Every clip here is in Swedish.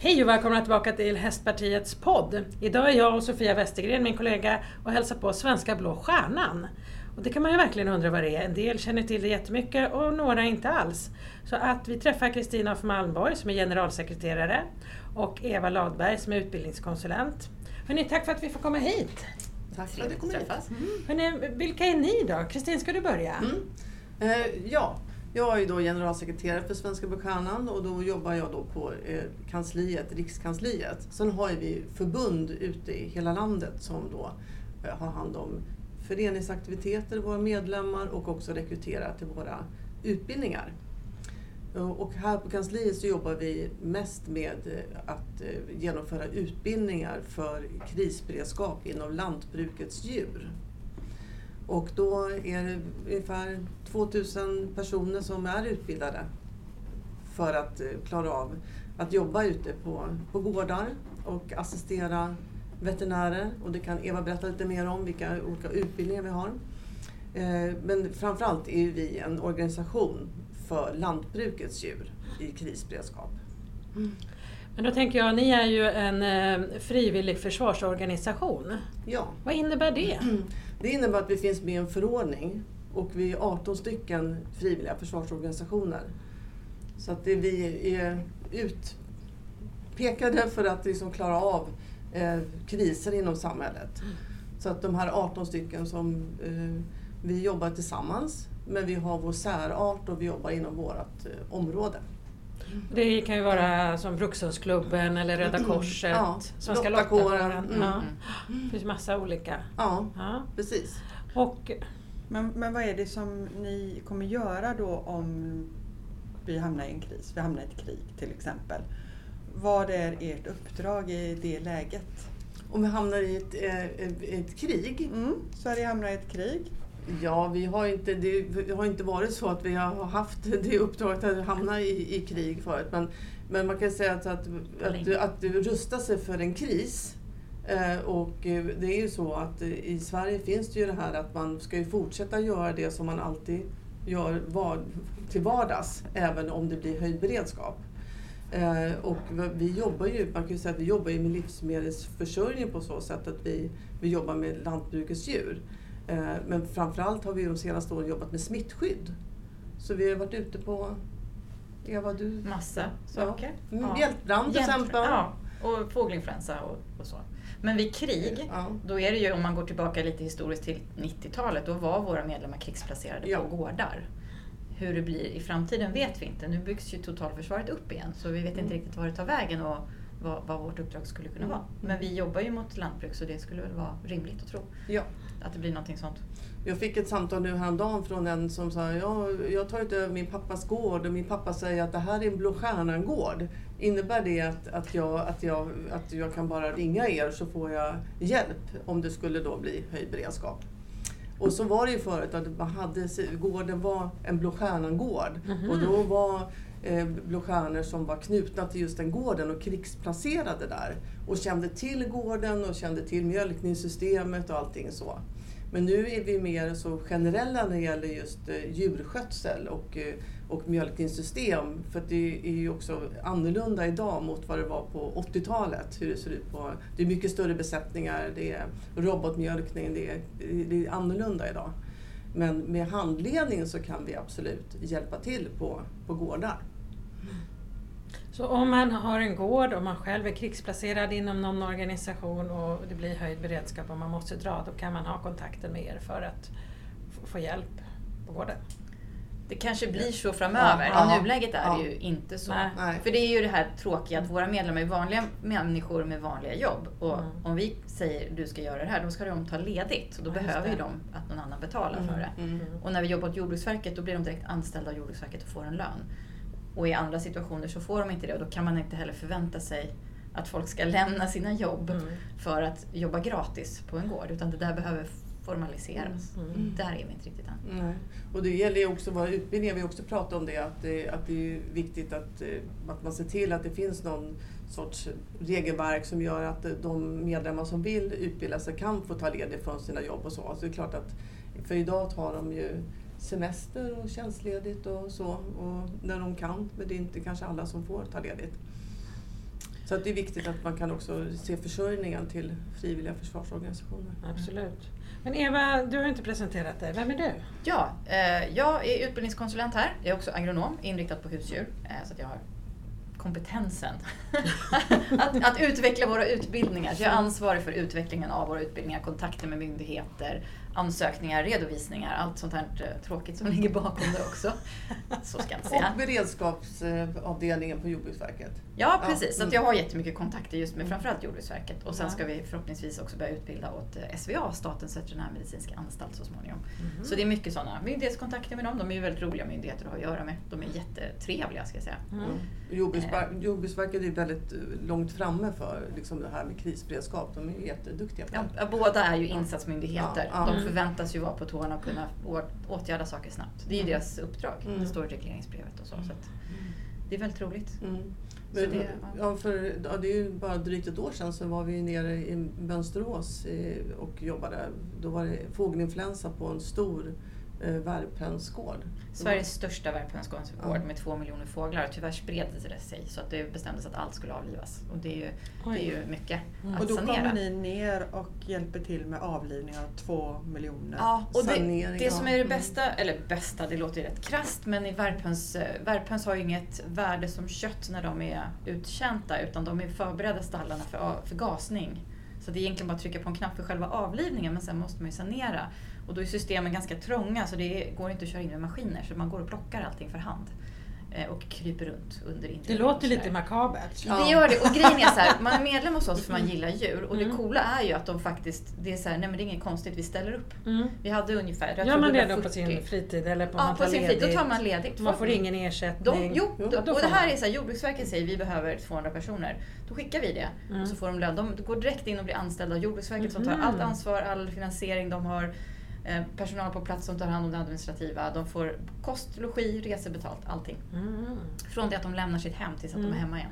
Hej och välkomna tillbaka till Hästpartiets podd. Idag är jag och Sofia Westergren, min kollega, och hälsar på Svenska Blå Stjärnan. Och det kan man ju verkligen undra vad det är. En del känner till det jättemycket och några inte alls. Så att vi träffar Kristina af Malmborg som är generalsekreterare och Eva Ladberg som är utbildningskonsulent. Hörrni, tack för att vi får komma hit. Tack för att du kom hit. Mm. Hörrni, vilka är ni då? Kristin, ska du börja? Mm. Eh, ja, jag är då generalsekreterare för Svenska Bokhandeln och då jobbar jag då på eh, kansliet, Rikskansliet. Sen har vi förbund ute i hela landet som då eh, har hand om föreningsaktiviteter, våra medlemmar och också rekryterar till våra utbildningar. Eh, och här på kansliet så jobbar vi mest med att genomföra utbildningar för krisberedskap inom lantbrukets djur. Och då är det ungefär 2000 personer som är utbildade för att klara av att jobba ute på, på gårdar och assistera veterinärer. Och det kan Eva berätta lite mer om, vilka olika utbildningar vi har. Men framförallt är vi en organisation för lantbrukets djur i krisberedskap. Mm. Men då tänker jag, ni är ju en eh, frivillig försvarsorganisation. Ja. Vad innebär det? Det innebär att vi finns med i en förordning och vi är 18 stycken frivilliga försvarsorganisationer. Så att det vi är utpekade för att liksom klara av eh, kriser inom samhället. Så att de här 18 stycken som eh, vi jobbar tillsammans men vi har vår särart och vi jobbar inom vårt eh, område. Det kan ju vara som Brukshundsklubben eller Röda Korset, ja, Svenska Lottakåren. Lottakåren. Ja. Det finns massa olika. Ja, Ja. precis. Och Men, men vad är det som ni kommer göra då om vi hamnar i en kris? Vi hamnar i ett krig till exempel. Vad är ert uppdrag i det läget? Om vi hamnar i ett, eh, ett, ett krig Mm, Sverige hamnar i ett krig. Ja, vi har inte, det har inte varit så att vi har haft det uppdraget att hamna i, i krig förut. Men, men man kan säga att, att, att, att rusta sig för en kris. Eh, och eh, det är ju så att eh, i Sverige finns det ju det här att man ska ju fortsätta göra det som man alltid gör var, till vardags, även om det blir höjd beredskap. Och vi jobbar ju, man kan ju säga att vi jobbar med livsmedelsförsörjning på så sätt att vi, vi jobbar med lantbrukets djur. Men framförallt har vi de senaste åren jobbat med smittskydd. Så vi har varit ute på, Eva du? Massa Ja. saker. Mm, Hjältbrand till Hjält- exempel. Ja, och fågelinfluensa och, och så. Men vid krig, Ja. då är det ju om man går tillbaka lite historiskt till 90-talet, då var våra medlemmar krigsplacerade Ja. på gårdar. Hur det blir i framtiden vet vi inte. Nu byggs ju totalförsvaret upp igen så vi vet Mm. inte riktigt var det tar vägen och vad, vad vårt uppdrag skulle kunna Mm. vara. Men vi jobbar ju mot lantbruk så det skulle väl vara rimligt att tro Ja. att det blir någonting sånt. Jag fick ett samtal nu häromdagen från en som sa ja, jag har tagit över min pappas gård och min pappa säger att det här är en Blå Stjärnan-gård. Innebär det att, att, jag, att, jag, att jag kan bara ringa er så får jag hjälp om det skulle då bli höjd beredskap? Och så var det ju förut att man hade, gården var en Blå Stjärnan-gård Mhm. och då var eh, Blå Stjärnor som var knutna till just den gården och krigsplacerade där och kände till gården och kände till mjölkningssystemet och allting så. Men nu är vi mer så generella när det gäller just eh, djurskötsel och, eh, och mjölkningssystem. För att det är ju också annorlunda idag mot vad det var på 80-talet. Hur det ser ut på, det är mycket större besättningar, det är robotmjölkning, det är, det är annorlunda idag. Men med handledning så kan vi absolut hjälpa till på, på gårdar. Så om man har en gård och man själv är krigsplacerad inom någon organisation och det blir höjd beredskap och man måste dra, då kan man ha kontakter med er för att få hjälp på gården. Det kanske blir så framöver. Ja, I nuläget är ja. det ju inte så. Nej. För det är ju det här tråkiga att våra medlemmar är vanliga människor med vanliga jobb. Och Mm. om vi säger du ska göra det här, då ska de ta ledigt. Och då Ja, behöver ju de att någon annan betalar för det. Mm. Och när vi jobbar åt Jordbruksverket, då blir de direkt anställda av Jordbruksverket och får en lön. Och i andra situationer så får de inte det och då kan man inte heller förvänta sig att folk ska lämna sina jobb Mm. för att jobba gratis på en gård. Utan det där behöver formaliseras. Mm. Där är vi inte riktigt än. Nej. Och det gäller ju också våra utbildningar, vi har också pratat om det, att det, att det är viktigt att, eh, att man ser till att det finns någon sorts regelverk som gör att de medlemmar som vill utbilda sig kan få ta ledigt från sina jobb och så. Så det är klart att, för idag tar de ju semester och tjänstledigt och så och när de kan, men det är inte kanske alla som får ta ledigt. Så att det är viktigt att man kan också se försörjningen till frivilliga försvarsorganisationer. Absolut. Men Eva, du har inte presenterat dig. Vem är du? Ja, eh, jag är utbildningskonsulent här. Jag är också agronom, inriktad på husdjur. Eh, så att jag har kompetensen att, att utveckla våra utbildningar. Så jag är ansvarig för utvecklingen av våra utbildningar, kontakter med myndigheter, ansökningar, redovisningar, allt sånt här eh, tråkigt som ligger bakom det också. Så ska jag säga. Och beredskapsavdelningen på Jordbruksverket. Ja, precis. Så att jag har jättemycket kontakter just med framförallt Jordbruksverket. Och sen ska vi förhoppningsvis också börja utbilda åt eh, SVA, Statens veterinärmedicinska anstalt så småningom. Mhm. Så det är mycket sådana myndighetskontakter med dem. De är ju väldigt roliga myndigheter att ha att göra med. De är jättetrevliga ska jag säga. Mm. Jordbruksver- Jordbruksverket är väldigt eh, långt framme för liksom det här med krisberedskap. De är ju jätteduktiga på det. ja, båda är ju insatsmyndigheter. Ja, ja. Förväntas ju vara på tårna och kunna åtgärda saker snabbt. Det är ju Mm. deras uppdrag. Mm. Det står i regleringsbrevet och så. så att det är väldigt roligt. Mm. Men, det- ja, för, ja, det är ju bara drygt ett år sedan så var vi nere i Mönsterås och jobbade. Då var det fågelinfluensa på en stor värphönsgård. Sveriges största värphönsgård Ja. med två miljoner fåglar. Tyvärr spred det sig så att det bestämdes att allt skulle avlivas. Och det är ju, det är ju mycket Mm. att Och då sanera. kommer ni ner och hjälper till med avlivning av två miljoner. Ja, och det, det som är det. Mm. bästa, eller bästa, det låter ju rätt krasst, men i värphöns, eh, värphöns har ju inget värde som kött när de är uttjänta, utan de är förberedda stallarna för, för gasning. Så det är egentligen bara att trycka på en knapp för själva avlivningen, men sen måste man ju sanera. Och då är systemen ganska trånga, så det går inte att köra in med maskiner, så man går och plockar allting för hand. eh, Och kryper runt under Det inredningen låter lite makabert. Ja. Det gör det. Och grejen är så här, man är medlem hos oss för man gillar djur. Och det Mm. coola är ju att de faktiskt, det är så här, nej men det är inget konstigt, vi ställer upp. Mm. Vi hade ungefär, jag Gör man det då 140. på sin fritid eller på Ja, man på tar sin fritid. Då tar man ledigt. Man får ingen ersättning? de, jo, Jo, då, och det här man. är så här, Jordbruksverket säger vi behöver 200 personer. Då skickar vi det Mm. och så får de lön. De går direkt in och blir anställda av Jordbruksverket som tar Mhm. allt ansvar, all finansiering. De har personal på plats som tar hand om det administrativa. De får kost, logi, resebetalt, allting. Mm. Från det att de lämnar sitt hem tills att de är Mm. hemma igen.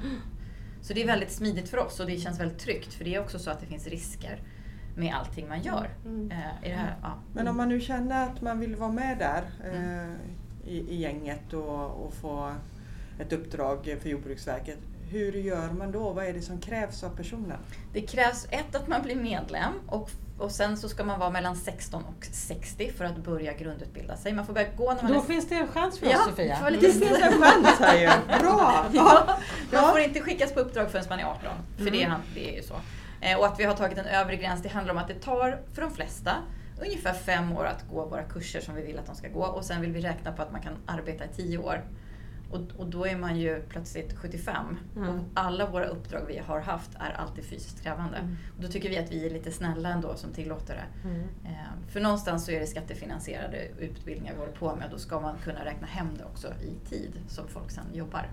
Så det är väldigt smidigt för oss och det känns väldigt tryggt för det är också så att det finns risker med allting man gör. Mm. Eh, i det här, ja. Men om man nu känner att man vill vara med där eh, i, i gänget och, och få ett uppdrag för Jordbruksverket. Hur gör man då? Vad är det som krävs av personen? Det krävs ett att man blir medlem och, och sen så ska man vara mellan 16 och 60 för att börja grundutbilda sig. Man får börja gå när man Då är... finns det en chans för oss Ja, Sofia. det lite Det finns en chans här ju! Bra! Ja, man får inte skickas på uppdrag förrän man är 18. För det, är, Mm. det är ju så. Eh, Och att vi har tagit en övre gräns, det handlar om att det tar för de flesta ungefär fem år att gå våra kurser som vi vill att de ska gå. Och sen vill vi räkna på att man kan arbeta i tio år. Och, och då är man ju plötsligt 75. Mm. Och alla våra uppdrag vi har haft är alltid fysiskt krävande. Mm. Och då tycker vi att vi är lite snälla ändå som tillåter det. Mm. Eh, För någonstans så är det skattefinansierade utbildningar vi håller på med. Då ska man kunna räkna hem det också i tid som folk sen jobbar.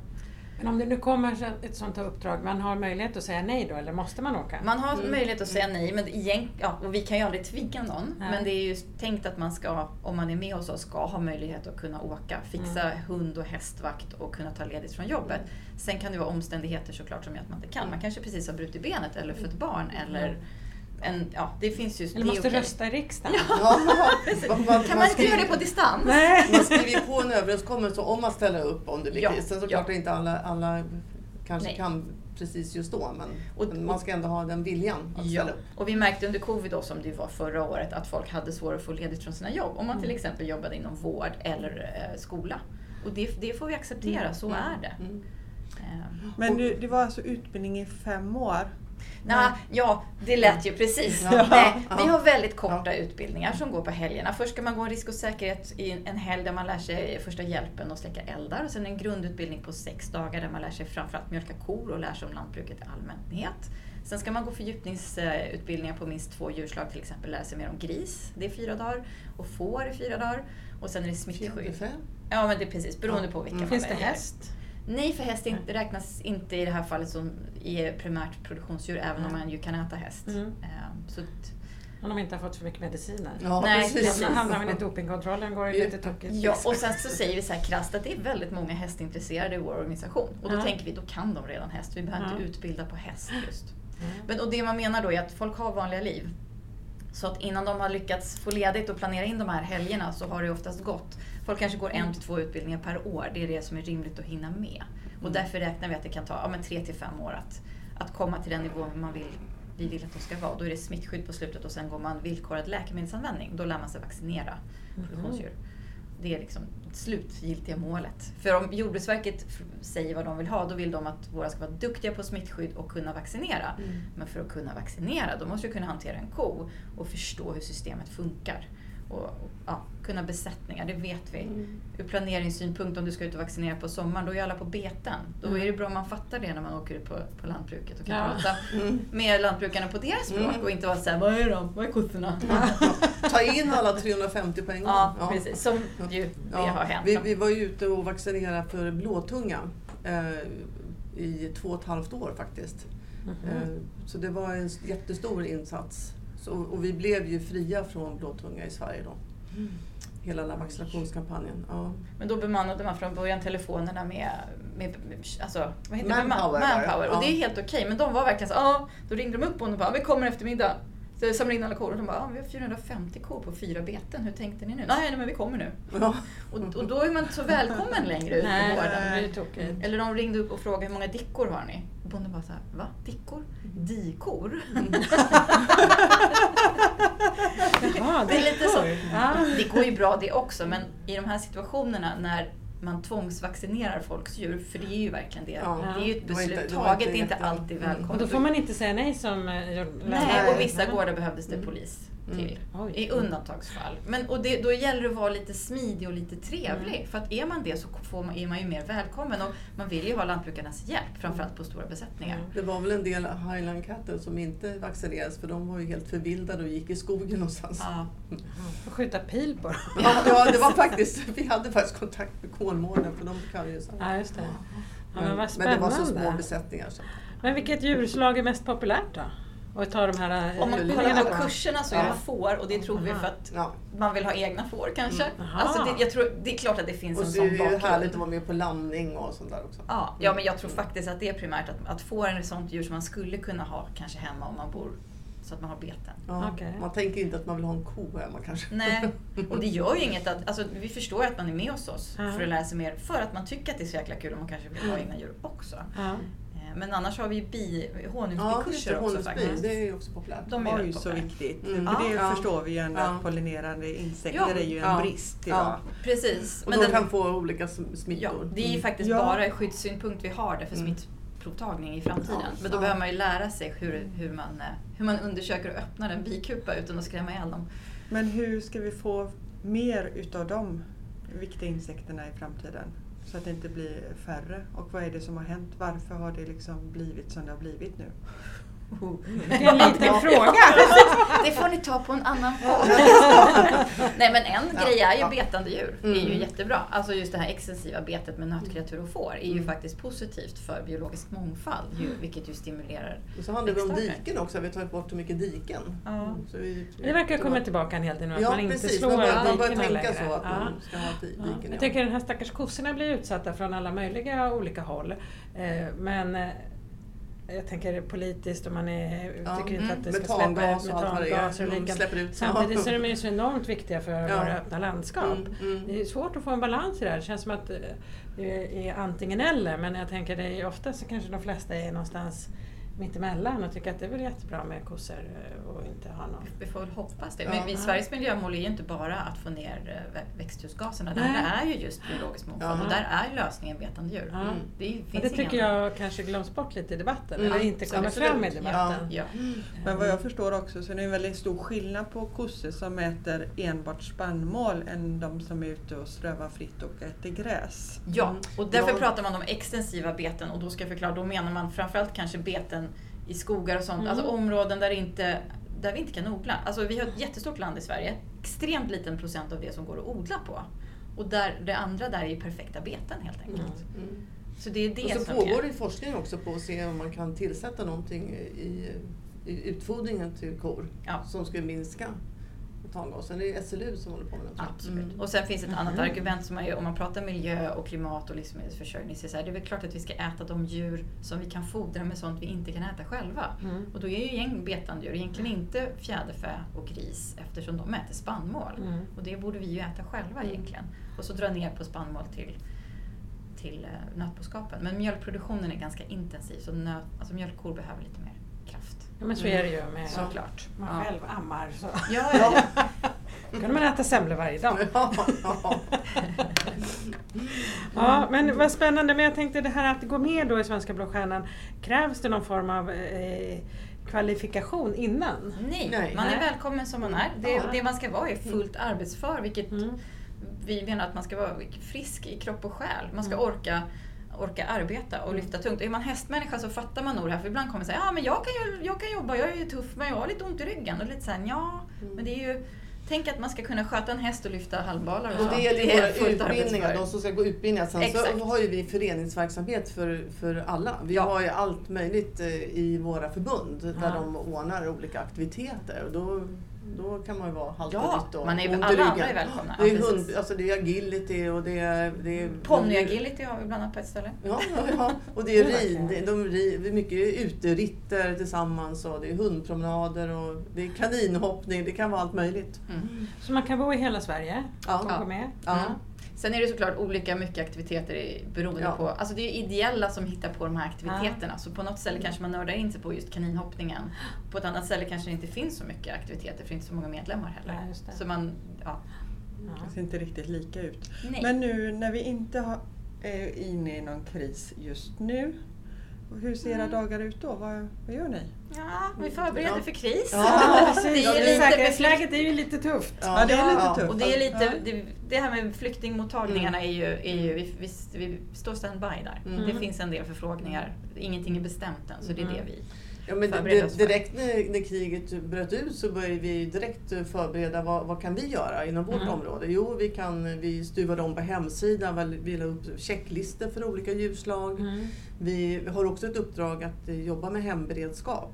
Men om det nu kommer ett sånt här uppdrag, man har möjlighet att säga nej då eller måste man åka? Man har Mm. möjlighet att säga nej, men egent, ja, och vi kan ju aldrig tvinga någon. Nej. Men det är ju tänkt att man ska, om man är med hos oss, ska ha möjlighet att kunna åka, fixa Mm. hund och hästvakt och kunna ta ledigt från jobbet. Sen kan det vara omständigheter såklart som gör att man inte kan. Man kanske precis har brutit benet eller fött barn eller en, ja, det finns ju... eller måste rösta i riksdagen? Ja, man, man, Kan man inte göra det på distans? Nej! Man skriver på en överenskommelse om man ställer upp om det blir Ja, kris. Sen så ja. klart att inte alla, alla kanske Nej. kan precis just då men, Och- men man ska ändå ha den viljan att Ja, ställa upp. och vi märkte under covid då, som det var förra året, att folk hade svårare att få ledigt från sina jobb. Om man till exempel jobbade inom vård eller eh, skola. Och det, det får vi acceptera, så är det. Mm. Eh, Men du, det var alltså utbildning i fem år? Nah, ja, det lät ju precis. Ja. Nej, Ja. vi har väldigt korta utbildningar som går på helgerna. Först ska man gå en risk och säkerhet i en helg där man lär sig första hjälpen och släcka eldar. Och sen en grundutbildning på sex dagar där man lär sig framförallt mjölka kor och lär sig om lantbruket i allmänhet. Sen ska man gå fördjupningsutbildningar på minst två djurslag, till exempel lära sig mer om gris, det är fyra dagar, och får är fyra dagar. Och sen är det smittskydd. Ja, men det är precis, beroende Ja. på vilka Mm. man Finns det häst? Nej, för häst inte, räknas inte i det här fallet som i primärt produktionsdjur, även om Nej. man ju kan äta häst. Mm. Ehm, Så Om de inte har fått för mycket mediciner? Ja, Nej, precis. Då hamnar man i dopingkontrollen går det lite tokigt. ja, och sen så säger vi så här krasst att det är väldigt många hästintresserade i vår organisation. Och då Ja. tänker vi, då kan de redan häst. Vi behöver Ja. inte utbilda på häst just. Mm. Men, och det man menar då är att folk har vanliga liv. Så att innan de har lyckats få ledigt och planera in de här helgerna så har det oftast gått. Folk kanske går en till två utbildningar per år. Det är det som är rimligt att hinna med. Och Mm. därför räknar vi att det kan ta ja, men tre till fem år att, att komma till den nivån man vill, vi vill att de ska vara. Då är det smittskydd på slutet och sen går man villkorad läkemedelsanvändning. Då lär man sig vaccinera produktionsdjur. Det är liksom det slutgiltiga målet. För om Jordbruksverket säger vad de vill ha, då vill de att våra ska vara duktiga på smittskydd och kunna vaccinera. Mm. Men för att kunna vaccinera, då måste du kunna hantera en ko och förstå hur systemet funkar. Och, och ja, kunna besättningar, det vet vi. Mm. Ur planeringssynpunkt, om du ska ut och vaccinera på sommaren, då är alla på beten. Då Mm. är det bra om man fattar det när man åker ut på, på lantbruket och kan Ja. prata Mm. med lantbrukarna på deras språk Mm. och inte vara såhär, vad är de? Vad är kossorna? Ta in alla 350 på en gång. Ja, precis. Som ju det Ja, har hänt. Vi, vi var ju ute och vaccinerade för blåtunga eh, i två och ett halvt år faktiskt. Mhm. Eh, så det var en jättestor insats. Så, och vi blev ju fria från blåtunga i Sverige då. Hela den här vaccinationskampanjen. Ja. Men då bemannade man från början telefonerna med, med, med alltså, vad heter? Manpower det. manpower. Och det är helt okej. Men de var verkligen så ja, då ringde de upp och bara, vi kommer eftermiddag. Så jag samlade in alla kor och de bara, ja, vi har 450 kor på fyra beten. Hur tänkte ni nu? Nej, nej men vi kommer nu. Ja. Och, och då är man inte så välkommen längre ut på Nej, gården. Eller de ringde upp och frågade hur många dickor har ni? Och bonden bara så här, va? Dickor? Dikor? Jaha, Det är lite så. Det går ju bra det också, men i de här situationerna när man tvångsvaccinerar folks djur, för det är ju verkligen det. Ja. Det är ju ett inte- beslut det var taget, inte det är inte alltid Mm. välkommet. Och då får man inte säga nej som eh, Nej, och vissa Nej. gårdar behövdes det Mm. polis Mm. Till. Oj. I undantagsfall. Men, och det, då gäller det att vara lite smidig och lite trevlig. Mm. För att är man det så får man, är man ju mer välkommen. Och man vill ju ha lantbrukarnas hjälp, framförallt på stora besättningar. Mm. Det var väl en del highland cattle som inte vaccinerades för de var ju helt förvildade och gick i skogen någonstans. Ja. Får skjuta pil på dem. Ja, ja, det var faktiskt, vi hade faktiskt kontakt med Kolmården för de kan ju så. Ja, just det. Ja, men men det var så små besättningar. Så. Men vilket djurslag är mest populärt då? Och ta de här Om man kollar på kurserna så är det får och det tror vi för att Ja. man vill ha egna får kanske. Mm. Alltså det, jag tror, det är klart att det finns Och en så är sån det ju bakgrund. härligt att vara med på landning och sånt där också. Ja, ja, men jag tror faktiskt att det är primärt att, att få en sånt djur som man skulle kunna ha kanske hemma om man bor så att man har beten. Ja, Okej. Man tänker inte att man vill ha en ko hemma kanske. Nej, och det gör ju inget att, alltså vi förstår att man är med hos oss Ja. för att lära sig mer, för att man tycker att det är så jäkla kul och man kanske vill ha egna djur också. Ja. Men annars har vi ju bi, Ja, honungsbikurser det. också Honungsbi, faktiskt. det är ju också populärt. De är väldigt så viktigt. Mm. För det Ja. förstår vi ju ändå Ja. att pollinerande insekter Ja. är ju en Ja. brist Ja. idag. Precis. Och Men de den, kan få olika sm- ja, smittor. det är ju Mm. faktiskt Ja. bara skyddssynpunkt vi har det för Mm. smittprovtagning i framtiden. Ja. Men då Ja. behöver man ju lära sig hur, hur, man, eh, hur man undersöker och öppnar en bikupa utan att skrämma ihjäl dem. Men hur ska vi få mer utav de viktiga insekterna i framtiden? Så att det inte blir färre. Och vad är det som har hänt? Varför har det liksom blivit som det har blivit nu? Det är en liten fråga. Det får ni ta på en annan podd. Nej men en Ja, grej är ju ja. betande djur. Det är ju Mm. jättebra. Alltså just det här extensiva betet med nötkreatur och får är ju Mm. faktiskt positivt för biologisk mångfald. Ju, vilket ju stimulerar. Och så handlar det om diken också, vi har tagit bort så mycket diken. Ja. Så vi, Det verkar komma tillbaka en hel del nu, att Ja man inte precis, slår man börjar, man dikena tänka längre. så att Ja. man ska ha diken. Jag ja. tänker den här stackars kossorna blir utsatta från alla möjliga olika håll. Eh, Men eh, jag tänker politiskt och man är, Ja. tycker inte Mm. att det ska Metangas släppa och är. metangaser och liknande. släpper ut. Samtidigt så är de ju så enormt viktiga för Ja. våra öppna landskap. Mm, mm. Det är svårt att få en balans i det här. Det känns som att eh, det är antingen eller. Men jag tänker det är ofta så kanske de flesta är någonstans mittemellan och tycker att det är väl jättebra med kossor eh, och inte ha någon. Vi får väl hoppas det. Ja. Men vi, Sveriges miljömål är ju inte bara att få ner eh, vä- växthusgaserna. Det Nej. här är ju just biologisk mångfald Ja. och där är lösningen betande djur. Ja. Mm. Det finns det tycker ingen- jag kanske glöms bort lite i debatten. Mm, Eller inte kommer fram i debatten. Ja. Men vad jag förstår också så är det en väldigt stor skillnad på kossor som äter enbart spannmål än de som är ute och strövar fritt och äter gräs. Ja, Mm. och därför Ja. pratar man om extensiva beten och då ska jag förklara, då menar man framförallt kanske beten i skogar och sånt, Mm. alltså områden där, inte, där vi inte kan odla. Alltså vi har ett jättestort land i Sverige, extremt liten procent av det som går att odla på. Och där, det andra där är ju perfekta beten helt enkelt. Mm. Så det är det Och så som pågår är... det forskning också på att se om man kan tillsätta någonting i, i utfodringen till kor Ja. som skulle minska metangasen. Det är SLU som håller på med det. Absolut. Mm. Och sen finns ett annat Mhm. argument som är om man pratar miljö och klimat och livsmedelsförsörjning. Så är det, så här, det är väl klart att vi ska äta de djur som vi kan fodra med sånt vi inte kan äta själva. Mm. Och då är ju egentligen betandjur egentligen inte fjäderfä och gris eftersom de äter spannmål. Mm. Och det borde vi ju äta själva Mm. egentligen. Och så dra ner på spannmål till, till eh, nötboskapen. Men mjölkproduktionen är ganska intensiv så nöt, alltså mjölkkor behöver lite mer. Ja, men så är det ju med Såklart. man Ja. själv ammar. Så. Ja, ja, kunde man äta semlor varje dag. Ja, ja. Ja, men vad spännande. Men jag tänkte det här att gå med då i Svenska Blå Stjärnan. Krävs det någon form av eh, kvalifikation innan? Nej, Nej. man är Nej. välkommen som man är. Det, Ja. det man ska vara är fullt arbetsför, vilket Mm. vi menar att man ska vara frisk i kropp och själ. Man ska Mm. orka, orka arbeta och lyfta tungt. Och är man hästmänniska så fattar man nog det här. För ibland kommer man säga ja men jag kan, ju, jag kan jobba, jag är ju tuff men jag har lite ont i ryggen. Och lite så här, ja, Mm. men det är ju Tänk att man ska kunna sköta en häst och lyfta halmbalar och, Och det är våra fullt utbildningar, de som ska gå utbildningar. Sen Exakt. så har ju vi föreningsverksamhet för, för alla. Vi Ja. har ju allt möjligt eh, i våra förbund där Ja. de ordnar olika aktiviteter. Och då, då kan man ju vara halta Ja, ditt och man är, alla andra är välkomna. Det är, Ja, hund, alltså det är agility och det är... Det är Ponnyagility har vi bland annat på ett ställe. Ja, ja, ja, och det är rid, de rid, mycket uteritter tillsammans och det är hundpromenader och det är kaninhoppning, det kan vara allt möjligt. Mm. Så man kan bo i hela Sverige Ja. och med? Ja. Sen är det såklart olika mycket aktiviteter i- beroende Ja. på, alltså det är ideella som hittar på de här aktiviteterna. Så på något ställe kanske man nördar in sig på just kaninhoppningen. På ett annat ställe kanske det inte finns så mycket aktiviteter för det är inte så många medlemmar heller. Ja, just det. Så man, ja. Ja. Det ser inte riktigt lika ut. Nej. Men nu när vi inte har, är inne i någon kris just nu. Hur ser era dagar ut då? Vad, vad gör ni? Ja, vi förbereder Ja. för kris. Ja, precis. Det är lite Säkerhetsläget är ju lite tufft. Ja, det är lite tufft. Och det är lite, det, det här med flyktingmottagningarna är ju, är ju vi, vi, vi står standby där. Mm. Det finns en del förfrågningar. Ingenting är bestämt än, så det är det vi Ja, men det, direkt när, när kriget bröt ut så började vi direkt förbereda vad, vad kan vi göra inom vårt Mm. område. Jo, vi, kan, vi stuvade om på hemsidan, vi la upp checklistor för olika djurslag. Mm. Vi har också ett uppdrag att eh, jobba med hemberedskap.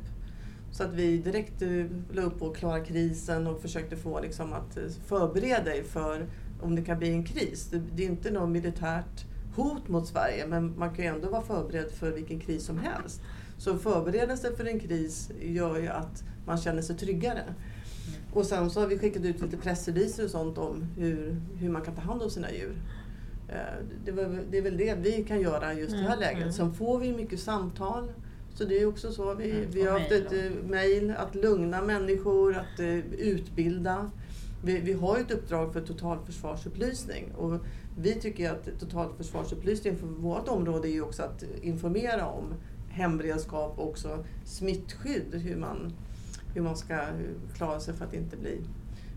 Så att vi direkt eh, la upp på klara krisen och försökte få liksom, att eh, förbereda dig för om det kan bli en kris. Det, det är inte något militärt hot mot Sverige men man kan ju ändå vara förberedd för vilken kris som helst. Så förberedelse för en kris gör ju att man känner sig tryggare. Och sen så har vi skickat ut lite pressreleaser och sånt om hur, hur man kan ta hand om sina djur. Eh, Det, var, det är väl det vi kan göra just i det här Mm, läget. mm. Sen får vi mycket samtal. Så det är också så. Vi, Mm, vi har haft ett eh, mejl att lugna människor, att eh, utbilda. Vi, vi har ett uppdrag för totalförsvarsupplysning. Och vi tycker att totalförsvarsupplysning för vårt område är ju också att informera om hemberedskap och också smittskydd. Hur man, hur man ska klara sig för att inte bli,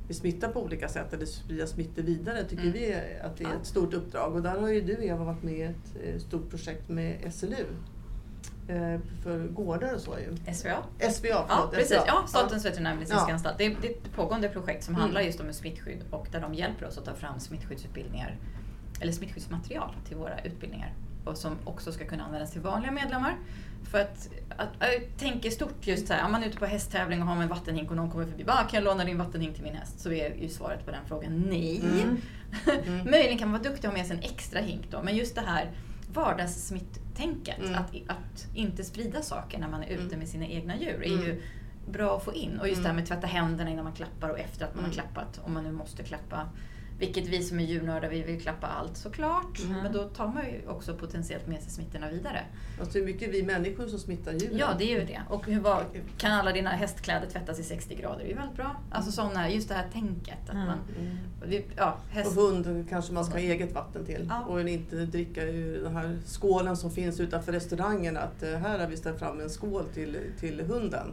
bli smittad på olika sätt eller sprida smittor vidare. tycker Mm. vi att det är ett stort uppdrag. Och där har ju du Eva varit med i ett eh, stort projekt med SLU. eh, För gårdar och så ju. SVA. SVA, Ja, precis. SVA. Ja, Statens veterinärmedicinska Ja. anstalt. Det är, det är ett pågående projekt som Mm. handlar just om smittskydd och där de hjälper oss att ta fram smittskyddsutbildningar eller smittskyddsmaterial till våra utbildningar och som också ska kunna användas till vanliga medlemmar. För att, att, jag tänker stort just så här, om man är ute på hästtävling och har med en vattenhink och någon kommer förbi, bara, kan jag låna din vattenhink till min häst? Så är ju svaret på den frågan nej. Mm. Mm. Möjligen kan man vara duktig och ha med sig en extra hink då, men just det här vardagssmitttänket, Mm. att, att inte sprida saker när man är ute Mm. med sina egna djur, är Mm. ju bra att få in. Och just Mm. det här med att tvätta händerna innan man klappar och efter att man Mm. har klappat, om man nu måste klappa. Vilket vi som är djurnördar, vi vill klappa allt såklart. Mm. Men då tar man ju också potentiellt med sig smittorna vidare. Alltså är mycket vi människor som smittar djuren. Ja, det är ju det. Och hur var, kan alla dina hästkläder tvättas i 60 grader? Det är ju väldigt bra. Alltså sådana, just det här tänket. Att Mm. man, Mm. vi, ja, häst, Och hund kanske man ska ha eget vatten till. Ja. Och inte dricka ur den här skålen som finns utanför restaurangen. Att eh, här har vi ställt fram en skål till, till hunden.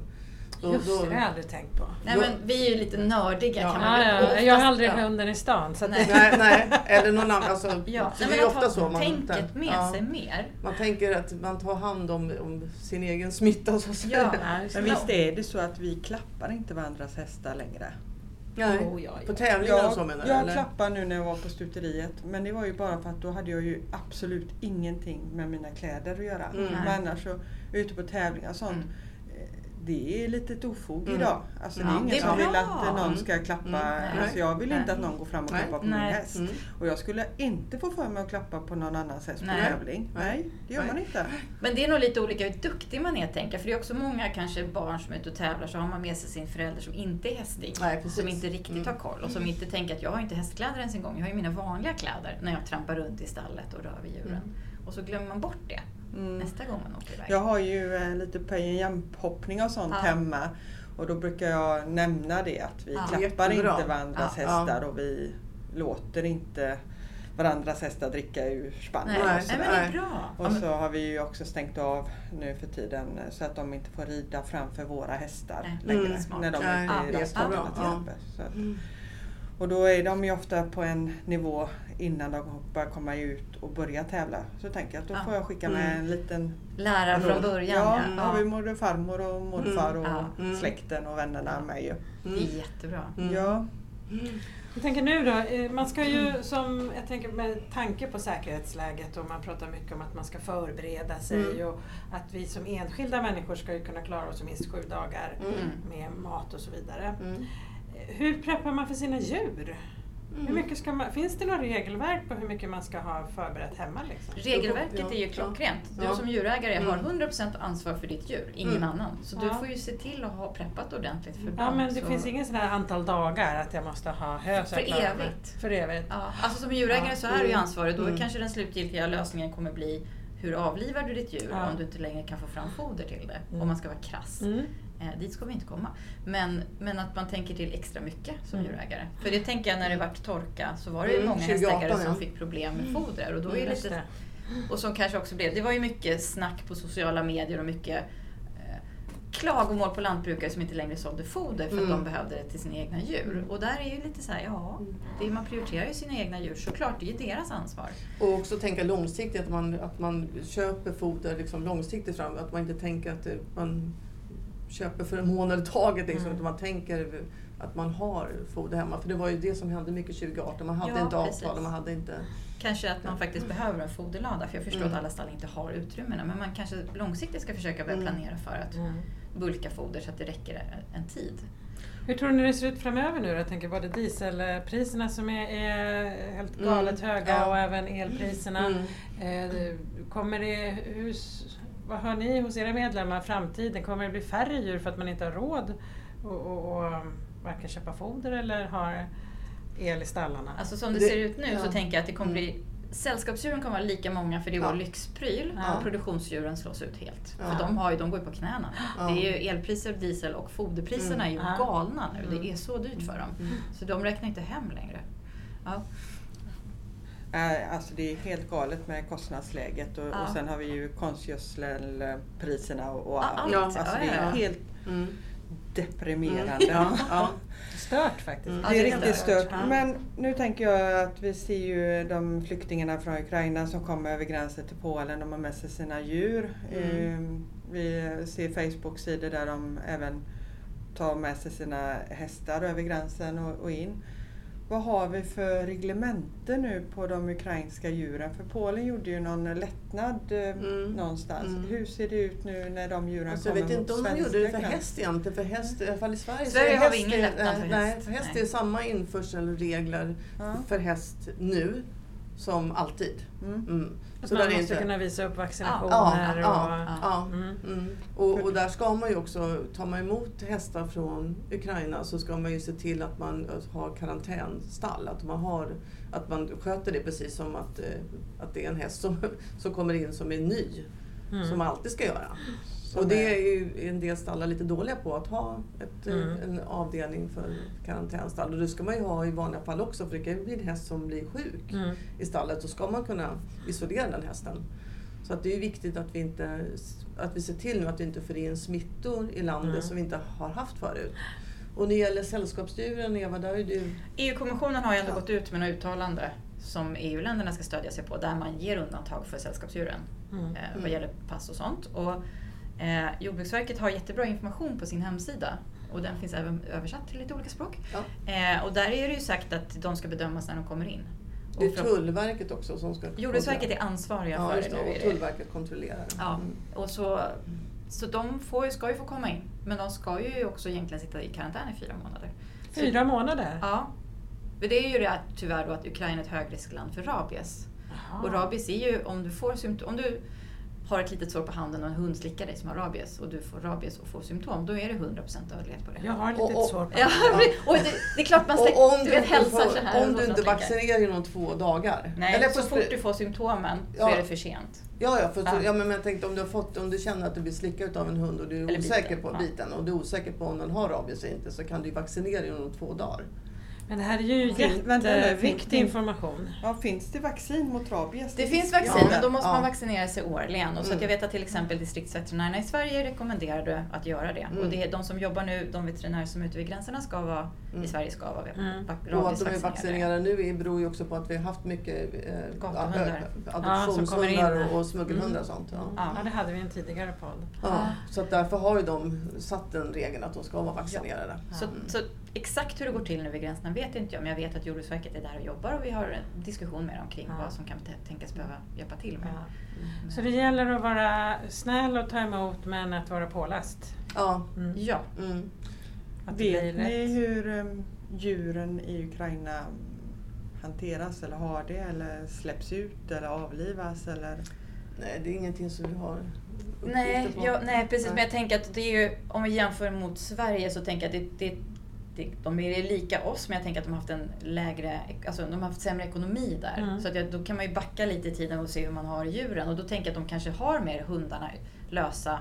Då- Just det, då- det har jag aldrig tänkt på. Nej men vi är ju lite nördiga Ja. kan man Ja, ja, jag har aldrig hunden i stan. Så Nej. Nej, nej, eller någon annan. Alltså, Ja, så nej, det men är ofta så. Man, tänket med ja, sig mer. man tänker att man tar hand om, om sin egen smitta. Så att. Ja. Men visst är det så att vi klappar inte varandras hästar längre? Nej. Oh, ja, På ja. tävlingar och så menar du? jag eller? klappar nu när jag var på stuteriet men det var ju bara för att då hade jag ju absolut ingenting med mina kläder att göra. Mm. Men annars så, ute på tävlingar och sånt. Mm. Det är lite ett ofog Mm. idag. Alltså, det Ja, är ingen det är som vill att någon Mm. ska klappa. Mm. Alltså, jag vill Nej. inte att någon går fram och Nej. klappar på Nej. min häst. Mm. Och jag skulle inte få för mig att klappa på någon annans häst på tävling. Nej. Det gör man inte. Men det är nog lite olika hur duktig man är tänker För det är också många kanske barn som är ute och tävlar så har man med sig sin förälder som inte är hästig. Som inte riktigt Mm. har koll och som inte tänker att jag har inte hästkläder ens en gång. Jag har ju mina vanliga kläder när jag trampar runt i stallet och rör vid djuren. Mm. och så glömmer man bort det Mm. nästa gång man åker iväg. Jag har ju eh, lite pay and jump-hoppning och sånt Ja. hemma. Och då brukar jag nämna det att vi Ja. klappar Jättebra. inte varandras Ja. hästar och vi låter inte varandras hästar dricka ur spannen. Nej, och Nej, nej, sådär. men det är bra. Ja, Och men- så har vi ju också stängt av nu för tiden eh, så att de inte får rida framför våra hästar Nej, längre mm, när de är ute i jättebra. till Ja. exempel. Mm. och då är de ju ofta på en nivå innan de börjar komma ut och börja tävla. Så tänker jag att då Ja. får jag skicka med Mm. en liten Lära från början. Ja, ja. har vi mormor och farmor och morfar Mm, och mm. släkten och vännerna Ja. med ju. Det är jättebra. Mm. Ja, Jag tänker nu då, eh, man ska ju som, jag tänker med tanke på säkerhetsläget och man pratar mycket om att man ska förbereda sig Mm. och att vi som enskilda människor ska ju kunna klara oss i minst sju dagar Mm. med mat och så vidare. Mm. Hur preppar man för sina djur? Hur Mm. mycket ska man, finns det något regelverk på hur mycket man ska ha förberett hemma? Liksom? Regelverket Ja, är ju klockrent. Du Ja. som djurägare har Mm. 100% ansvar för ditt djur, ingen Mm. annan. Så Ja. du får ju se till att ha preppat ordentligt för Ja dem. men det så... finns ingen sån här antal dagar att jag måste ha hö För evigt. För evigt. Ja, alltså som djurägare Ja. så är du ju Mm. ansvarig. Då Mm. kanske den slutgiltiga lösningen kommer bli hur avlivar du ditt djur Ja. om du inte längre kan få fram foder till det? Mm. Om man ska vara krass. Mm. Eh, dit ska vi inte komma. Men, men att man tänker till extra mycket som Mm. djurägare. För det tänker jag när det vart torka så var det ju Mm, många 2018, hästägare som ja. fick problem med foder. Och, då är Mm, lite, och som kanske också blev, det var ju mycket snack på sociala medier och mycket klagomål på lantbrukare som inte längre sålde foder för att Mm. de behövde det till sina egna djur. Och där är ju lite så här, ja, det, man prioriterar ju sina egna djur såklart, det är ju deras ansvar. Och också tänka långsiktigt, att man, att man köper foder liksom långsiktigt fram. Att man inte tänker att man köper för en månad i taget. Liksom, Mm. Utan man tänker att man har foder hemma. För det var ju det som hände mycket 2018. Man hade Ja, inte precis. avtal och man hade inte... Kanske att man faktiskt behöver en foderlada, för jag förstår Mm. att alla stall inte har utrymmena. Men man kanske långsiktigt ska försöka börja Mm. planera för att Mm. Bulka foder så att det räcker en tid. Hur tror ni det ser ut framöver nu då? Jag tänker både dieselpriserna som är, är helt Mm, galet höga ja. och även elpriserna. Mm. Eh, kommer det, hur, vad hör ni hos era medlemmar framtiden? Kommer det bli färre djur för att man inte har råd att och, och, varken köpa foder eller har el i stallarna? Alltså som det, ser ut nu så ja. tänker jag att det kommer Mm. bli Sällskapsdjuren kommer vara lika många för det är Ja. vår lyxpryl Ja. och produktionsdjuren slås ut helt. Ja. För de, har ju, de går ju på knäna. Ja. Det är ju elpriser, diesel och foderpriserna är ju Mm. galna nu. Mm. Det är så dyrt för dem. Mm. Så de räknar inte hem längre. Ja. Äh, Alltså det är helt galet med kostnadsläget och, Ja. och sen har vi ju konstgödselpriserna och, och Ja, allt. Ja. Alltså Ja, det är ja. helt Mm. Deprimerande. Mm. Ja, ja. Stört faktiskt. Mm. Det är riktigt stört. Men nu tänker jag att vi ser ju de flyktingarna från Ukraina som kommer över gränsen till Polen. De har med sig sina djur. Mm. Ehm, Vi ser Facebook-sidor där de även tar med sig sina hästar över gränsen och, och in. Vad har vi för reglemente nu på de ukrainska djuren? För Polen gjorde ju någon lättnad eh, Mm. någonstans. Mm. Hur ser det ut nu när de djuren Alltså, jag kommer vet mot inte om de svenska gjorde det för häst egentligen. För häst, i alla fall i Sverige, så Sverige är har vi häst- ingen lättnad för eh, Nej, häst. för häst Nej. är samma införselregler Ja. för häst nu som alltid. Mm. Mm. Så man där måste inte... kunna visa upp Ja, vaccinationer ja, och... ja. Mm. Mm. Och, och där ska man ju också, tar man emot hästar från Ukraina så ska man ju se till att man har karantänstall. Att man, har, att man sköter det precis som att, eh, att det är en häst som, som kommer in som är ny. Mm. Som man alltid ska göra. Och det är- ju en del stallar lite dåliga på att ha ett, eh, Mm. en avdelning för karantänstall. Och det ska man ju ha i vanliga fall också för det kan ju bli en häst som blir sjuk Mm. i stallet så ska man kunna isolera den hästen. Så att det är viktigt att vi, inte, att vi ser till nu att vi inte får in smittor i landet Mm. som vi inte har haft förut. Och när det gäller sällskapsdjuren, Eva, där är du... EU-kommissionen har ju ändå Ja. gått ut med något uttalande som EU-länderna ska stödja sig på där man ger undantag för sällskapsdjuren Mm. eh, vad gäller pass och sånt. Och, eh, Jordbruksverket har jättebra information på sin hemsida och den finns även översatt till lite olika språk. Ja. Eh, och där är det ju sagt att de ska bedömas när de kommer in. Det är Tullverket också som ska... Jordbruksverket är ansvariga ja, för det nu. Och. Tullverket kontrollerar. Ja, Mm. och så, så de får, ju- ska ju få komma in. Men de ska ju också egentligen sitta i karantän i fyra månader. Fyra månader? Ja. Men det är ju det att, tyvärr då att Ukraina är ett högriskland för rabies. Jaha. Och rabies är ju om du får symptom, om du har ett litet sår på handen och en hund slickar dig som har rabies och du får rabies och får symptom, då är det 100% dödlighet på det. Jag har ett litet och- sår på Ja, handen. och det, det är klart man slick, Och om du du, vet, inte, hälsar får, så här. om du inte vaccinerar inom två dagar. Nej, Eller så fort du får symptomen så Ja. är det för sent. Ja, ja, för, Ja. Så, ja men jag tänkte om du, har fått, om du känner att du blir slickad av en hund och du är Eller osäker biten, på ja. biten och du är osäker på om den har rabies eller inte så kan du vaccinera inom två dagar. Men det här är ju jätteviktig information. Ja, finns det vaccin mot rabies? Det finns vaccin, men då måste Ja. man vaccinera sig årligen. Och så att Mm. jag vet att till exempel distriktsveterinärerna i Sverige rekommenderade att göra det. Mm. Och det är de som jobbar nu, de veterinärer som är ute vid gränserna ska vara, Mm. i Sverige ska vara Mm. Och att de är vaccinerade nu beror ju också på att vi har haft mycket eh, Ja, adoptionshundar här. och, och smuggelhundar Mm. och sånt. Ja. Ja. Ja, det hade vi en tidigare podd. Ja, så att därför har ju de satt den regeln att de ska vara vaccinerade. Så, Mm. så exakt hur det går till nu vid gränserna vet inte jag, men jag vet att Jordbruksverket är där och jobbar och vi har en diskussion med dem kring Ja. vad som kan tänkas behöva hjälpa till med. Ja. Mm. Så det gäller att vara snäll och ta emot men att vara påläst. Ja. Mm. Ja, Mm. Vet ni hur um, djuren i Ukraina hanteras eller har det eller släpps ut eller avlivas eller? Nej, det är ingenting som vi har Nej, på. ja, nej precis. Nej. Men jag tänker att det är ju, om vi jämför mot Sverige så tänker jag att det, det, det, de är lika oss men jag tänker att de har haft en lägre, alltså de har haft sämre ekonomi där. Mm. Så att jag, då kan man ju backa lite i tiden och se hur man har djuren och då tänker jag att de kanske har mer hundarna lösa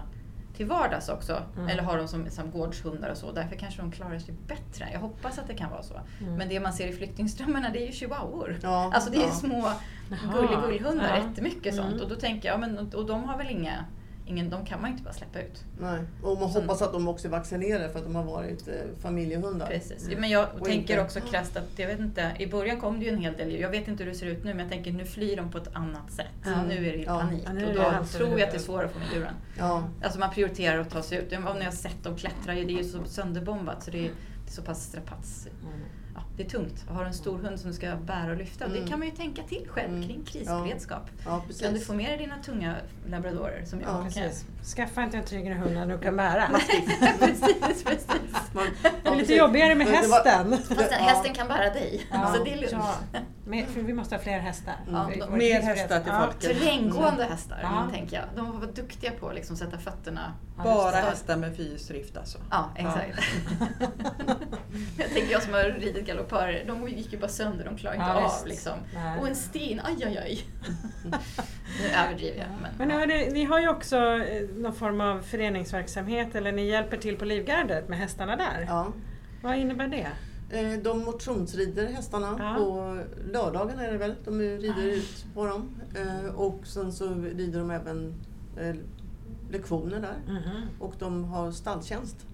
till vardags också. Mm. Eller har dem som, som gårdshundar och så. Därför kanske de klarar sig bättre. Jag hoppas att det kan vara så. Mm. Men det man ser i flyktingströmmarna det är ju chihuahuor. Ja, Alltså det är ja. små gulligullhundar, ja. jättemycket sånt. Mm. Och då tänker jag, ja, men, och de har väl inga, ingen, de kan man inte bara släppa ut. Nej. Och man Så- hoppas att de också är vaccinerade för att de har varit eh, familjehundar. Precis. Men jag Och tänker inte- också krasst att, jag vet inte, i början kom det ju en hel del. Jag vet inte hur det ser ut nu men jag tänker nu flyr de på ett annat sätt. Mm. Nu är det ju Ja. panik Ja, och då över tror jag att det är svårare att få med djuren. Ja. Alltså man prioriterar att ta sig ut. Om ni har sett dem klättra, det är ju så sönderbombat så det är, det är så pass strapats. Mm. Ja, det är tungt. Har du en stor hund som du ska bära och lyfta. Mm. Det kan man ju tänka till själv Mm. kring krisberedskap. ja, precis. Kan du få med dig dina tunga labradorer som jag Ja? Precis. Skaffa inte en tyngre hund än du kan bära. precis, precis. Man- Det ja, är lite jobbigare med Men hästen. Fast Ja. hästen kan bära dig. Ja, Så det är lugnt. ja. Mer- för vi måste ha fler hästar. Mm. Ja, mer hästar till Ja. folket. Terränggående hästar, Ja. tänker jag. De var duktiga på att liksom sätta fötterna... Ja, Bara hästar med fyrhjulsdrift alltså? Ja, exakt. jag tänker jag som har ridit galoppörer, de gick ju bara sönder, de klarar inte Ja, av liksom. Nej. Och en sten, aj aj aj. nu överdriver jag. Men, Men hörni, ni har ju också eh, någon form av föreningsverksamhet eller ni hjälper till på Livgardet med hästarna där. Ja. Vad innebär det? Eh, De motionsrider hästarna Ja. på lördagen är det väl. De rider ut på dem. Eh, Och sen så rider de även lektioner där. Mhm. Och de har stalltjänst.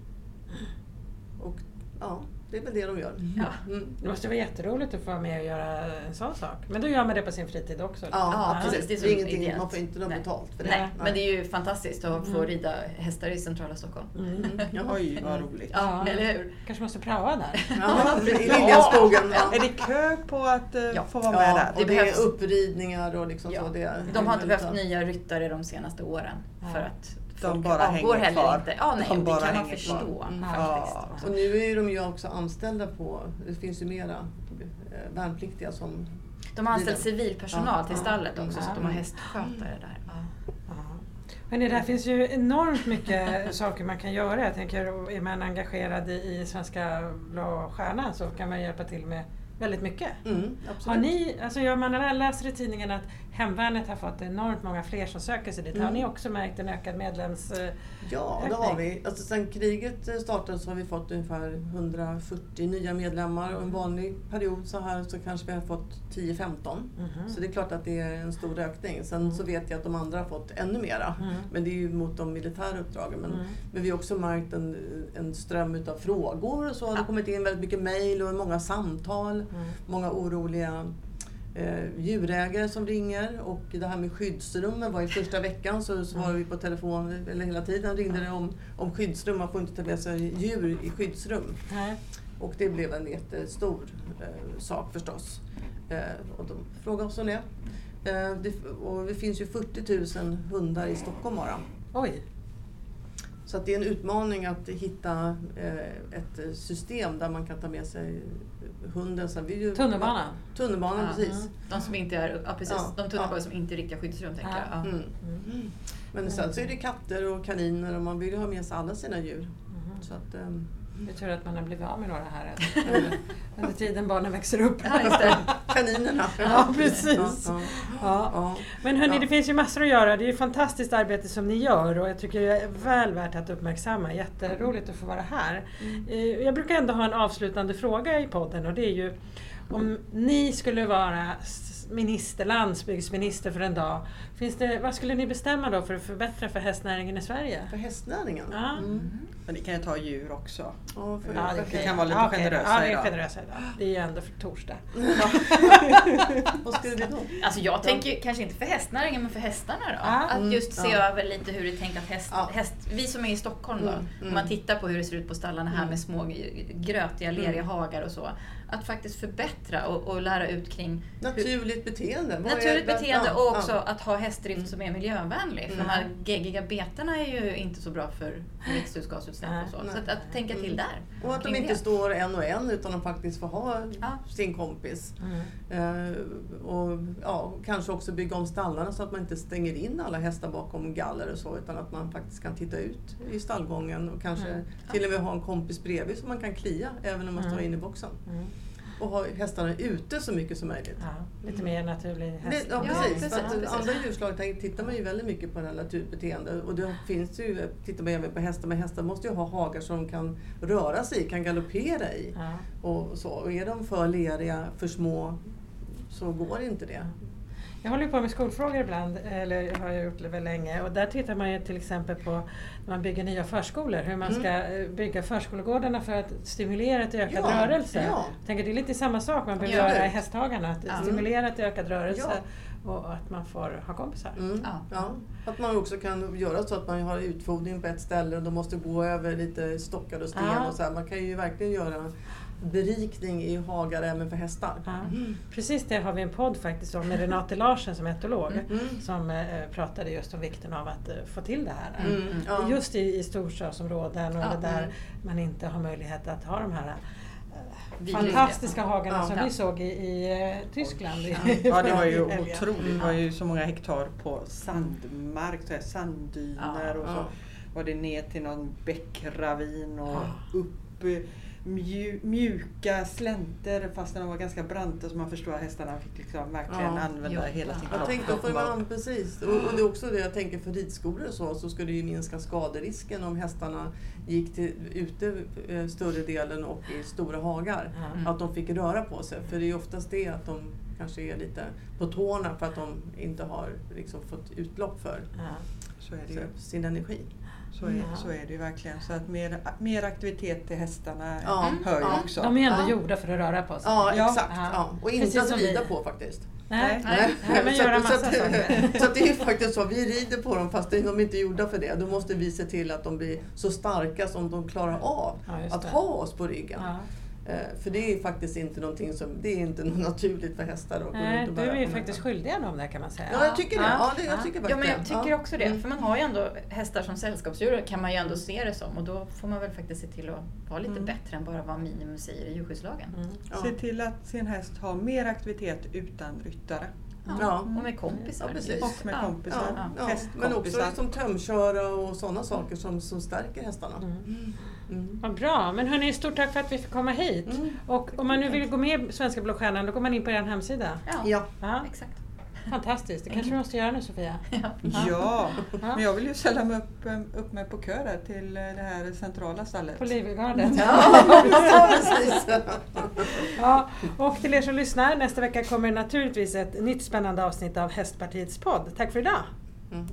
Och ja, det är väl det de gör. Ja. Mm. Det måste vara jätteroligt att få vara med och göra en sån sak. Men då gör man det på sin fritid också? Ja, Ja, absolut. precis. Det Det är är ingenting, ideellt. man får inte något Nej. betalt för det. Nej, men det är ju fantastiskt att få Mm. rida hästar i centrala Stockholm. Mm. Ja. Oj, vad roligt. Ja, eller hur? Kanske måste praoa där? Ja, i Liljaskogen. Är Ja. det kö på att eh, Ja. få vara med Ja, där? och Det det, behövs. är uppridningar och liksom Ja. så. Det är De har inte behövt nya ryttare de senaste åren. Ja. För att De folk bara avgår hänger heller kvar. inte. Ja, nej, De det bara kan man förstå. Mm. Ja. Och nu är de ju också anställda på, det finns ju mera eh, värnpliktiga som De har anställt civilpersonal Ja, till ja. stallet också så att de har hästskötare där. Ja. Hörrni, där finns ju enormt mycket saker man kan göra. Jag tänker, är man engagerad i, Svenska Blå Stjärnan så kan man hjälpa till med väldigt mycket. Mm, absolut. Har ni, alltså jag man har läser i tidningen att Hemvärnet har fått enormt många fler som söker sig dit. Har Mm. ni också märkt en ökad medlems... eh, Ja, det har vi. Alltså, sen kriget eh, startade så har vi fått ungefär 140 nya medlemmar och en vanlig period så här så kanske vi har fått 10-15. Mhm. Så det är klart att det är en stor ökning. Sen så vet jag att de andra har fått ännu mera. Mm. Men det är ju mot de militära uppdragen. Men, Mm. men vi har också märkt en, en ström utav frågor och så. Det har Ja. kommit in väldigt mycket mejl och många samtal. Mm. Många oroliga eh, djurägare som ringer och det här med skyddsrummen var i första veckan så svarade vi på telefon, eller hela tiden ringde det om, om skyddsrum, man får inte ta med sig djur i skyddsrum. Nej. Och det blev en jättestor eh, sak förstås. Eh, och de frågade oss om det. Eh, det. Och det finns ju 40 000 hundar i Stockholm bara. Oj. Så det är en utmaning att hitta eh, ett system där man kan ta med sig hunden. Så vi ju, Tunnelbanan? Tunnelbanan, Ja. precis. De som inte är, ja precis, Ja. de tunnelbanor som inte är riktiga skyddsrum tänker Ja. jag. Ja. Mm. Mm. Men sen så är det katter och kaniner och man vill ju ha med sig alla sina djur. Mhm. Så att, ehm, Det är tur att man har blivit av med några här under- under tiden barnen växer upp. Ja, kaninerna. Ja, precis. Ja, ja. Men hörni, det finns ju massor att göra. Det är ju fantastiskt arbete som ni gör och jag tycker det är väl värt att uppmärksamma. Jätteroligt att få vara här. Eh, Jag brukar ändå ha en avslutande fråga i podden och det är ju om ni skulle vara minister, landsbygdsminister för en dag, finns det, vad skulle ni bestämma då för att förbättra för hästnäringen i Sverige? För hästnäringen? Ja. Mm. Men ni kan ju ta djur också. Ja, för, Ja, det kan vara lite Ja, generösa Ja, det är idag. generösa idag. Det är ju ändå för torsdag. Vad skulle det då? Alltså jag tänker ju kanske inte för hästnäringen men för hästarna då. Ja. Att just se Mm, ja. över lite hur det är tänkt att häst, Ja. häst, vi som är i Stockholm då, Mm, mm. om man tittar på hur det ser ut på stallarna här Mm. med små grötiga, leriga Mm. hagar och så. Att faktiskt förbättra och, och lära ut kring hur, Naturligt beteende. Vad är naturligt det? beteende Ja, och också ja. att ha hästdrift Mm. som är miljövänlig. För Mm. de här geggiga betena är ju inte så bra för växthusgasutsläpp och så. Nej. Så att, att tänka till Mm. där. Och att de inte det. står en och en utan de faktiskt får ha Ja. sin kompis. Mm. Eh, och ja, kanske också bygga om stallarna så att man inte stänger in alla hästar bakom galler och så utan att man faktiskt kan titta ut i stallgången och kanske Mm. till och med ha en kompis bredvid som man kan klia även om man står Mm. inne i boxen. Mm. Och ha hästarna ute så mycket som möjligt. Ja, lite mer naturlig Det, häst. ja, Ja, precis. precis, precis. andra djurslag tittar man ju väldigt mycket på det här naturbeteende. Och det finns ju, tittar man även på hästar, men hästar måste ju ha hagar som de kan röra sig i, kan galoppera i. Ja. Och, så. och är de för leriga, för små, så går inte det. Jag håller på med skolfrågor ibland, eller har jag gjort det väl länge. Och där tittar man ju till exempel på när man bygger nya förskolor, hur man Mm. ska eh, bygga förskolegårdarna för att stimulera till ökad Ja, rörelse. ja. Jag tänker det är lite samma sak man behöver göra i hästhagarna, att Ja. stimulera till ökad rörelse Ja. och att man får ha kompisar. Mm. Ja. Att man också kan göra så att man har utfodring på ett ställe och de måste gå över lite stockar och sten. Ja. Och så här. Man kan ju verkligen göra berikning i hagar även för hästar. Ja. Precis det har vi en podd faktiskt om med Renate Larsen som etolog. Mm. Som eh, pratade just om vikten av att eh, få till det här. Mm. Ja. Just i, i storstadsområden och Ja. där Mm. man inte har möjlighet att ha de här eh, fantastiska hagarna Ja. som Ja. vi såg i, i Tyskland. Ja det var ju otroligt. Det var ju så många hektar på sandmark, så här sanddyner Ja. och så Ja. var det ner till någon bäckravin och Ja. upp mju, mjuka slänter fast de var ganska branta så man förstår att hästarna fick liksom verkligen Ja. använda Jobba. hela sin Jag kropp. tänkte, bara- man, precis. Och, och det är också det jag tänker för ridskolor och så, så skulle det ju minska skaderisken om hästarna gick till, ute eh, större delen och i stora hagar. Ja. Mm. Att de fick röra på sig. För det är ju oftast det att de kanske är lite på tårna för att de inte har liksom fått utlopp för Ja. Så är det ju. sin energi. Så är, Ja. så är det ju verkligen. Så att mer, mer aktivitet till hästarna Ja. hör ju Ja. också. De är ändå Ja. gjorda för att röra på sig. Ja, Ja. exakt. Ja. Och Precis inte att som vi. rida på faktiskt. Nej, Nej. Nej, men Så att- så att. Så det är faktiskt så, vi rider på dem fast de är inte gjorda för det. Då måste vi se till att de blir så starka som de klarar av att det. ha oss på ryggen. Ja. Eh, För det är faktiskt inte någonting som, det är inte naturligt för hästar att gå Nej, runt och du är faktiskt mig. skyldiga dem det kan man säga. Ja, jag tycker det. Ja. Ja, det jag Ja. tycker Ja men jag tycker Ja. också det. För man har ju ändå hästar som sällskapsdjur kan man ju ändå se det som och då får man väl faktiskt se till att vara lite Mm. bättre än bara vad minimum säger i djurskyddslagen. Mm. Ja. Se till att sin häst har mer aktivitet utan ryttare. Ja. Och med kompisar. Ja, precis. Och med Ja. kompisar. Ja, ja. Men också liksom tömköra och sådana saker som, som stärker hästarna. Mm. Mm. Vad bra, men hörni, stort tack för att vi fick komma hit. Mm. Och om man nu vill gå med i Svenska Blå Stjärnan, då går man in på er hemsida. Ja, Ja. Exakt. fantastiskt, det kanske du måste göra nu Sofia? Ja. Ja, men jag vill ju ställa mig upp, upp med på kö där till eh, det här centrala stallet. På Livgardet. Ja, precis. Ja, och till er som lyssnar, nästa vecka kommer naturligtvis ett nytt spännande avsnitt av Hästpartiets podd. Tack för idag!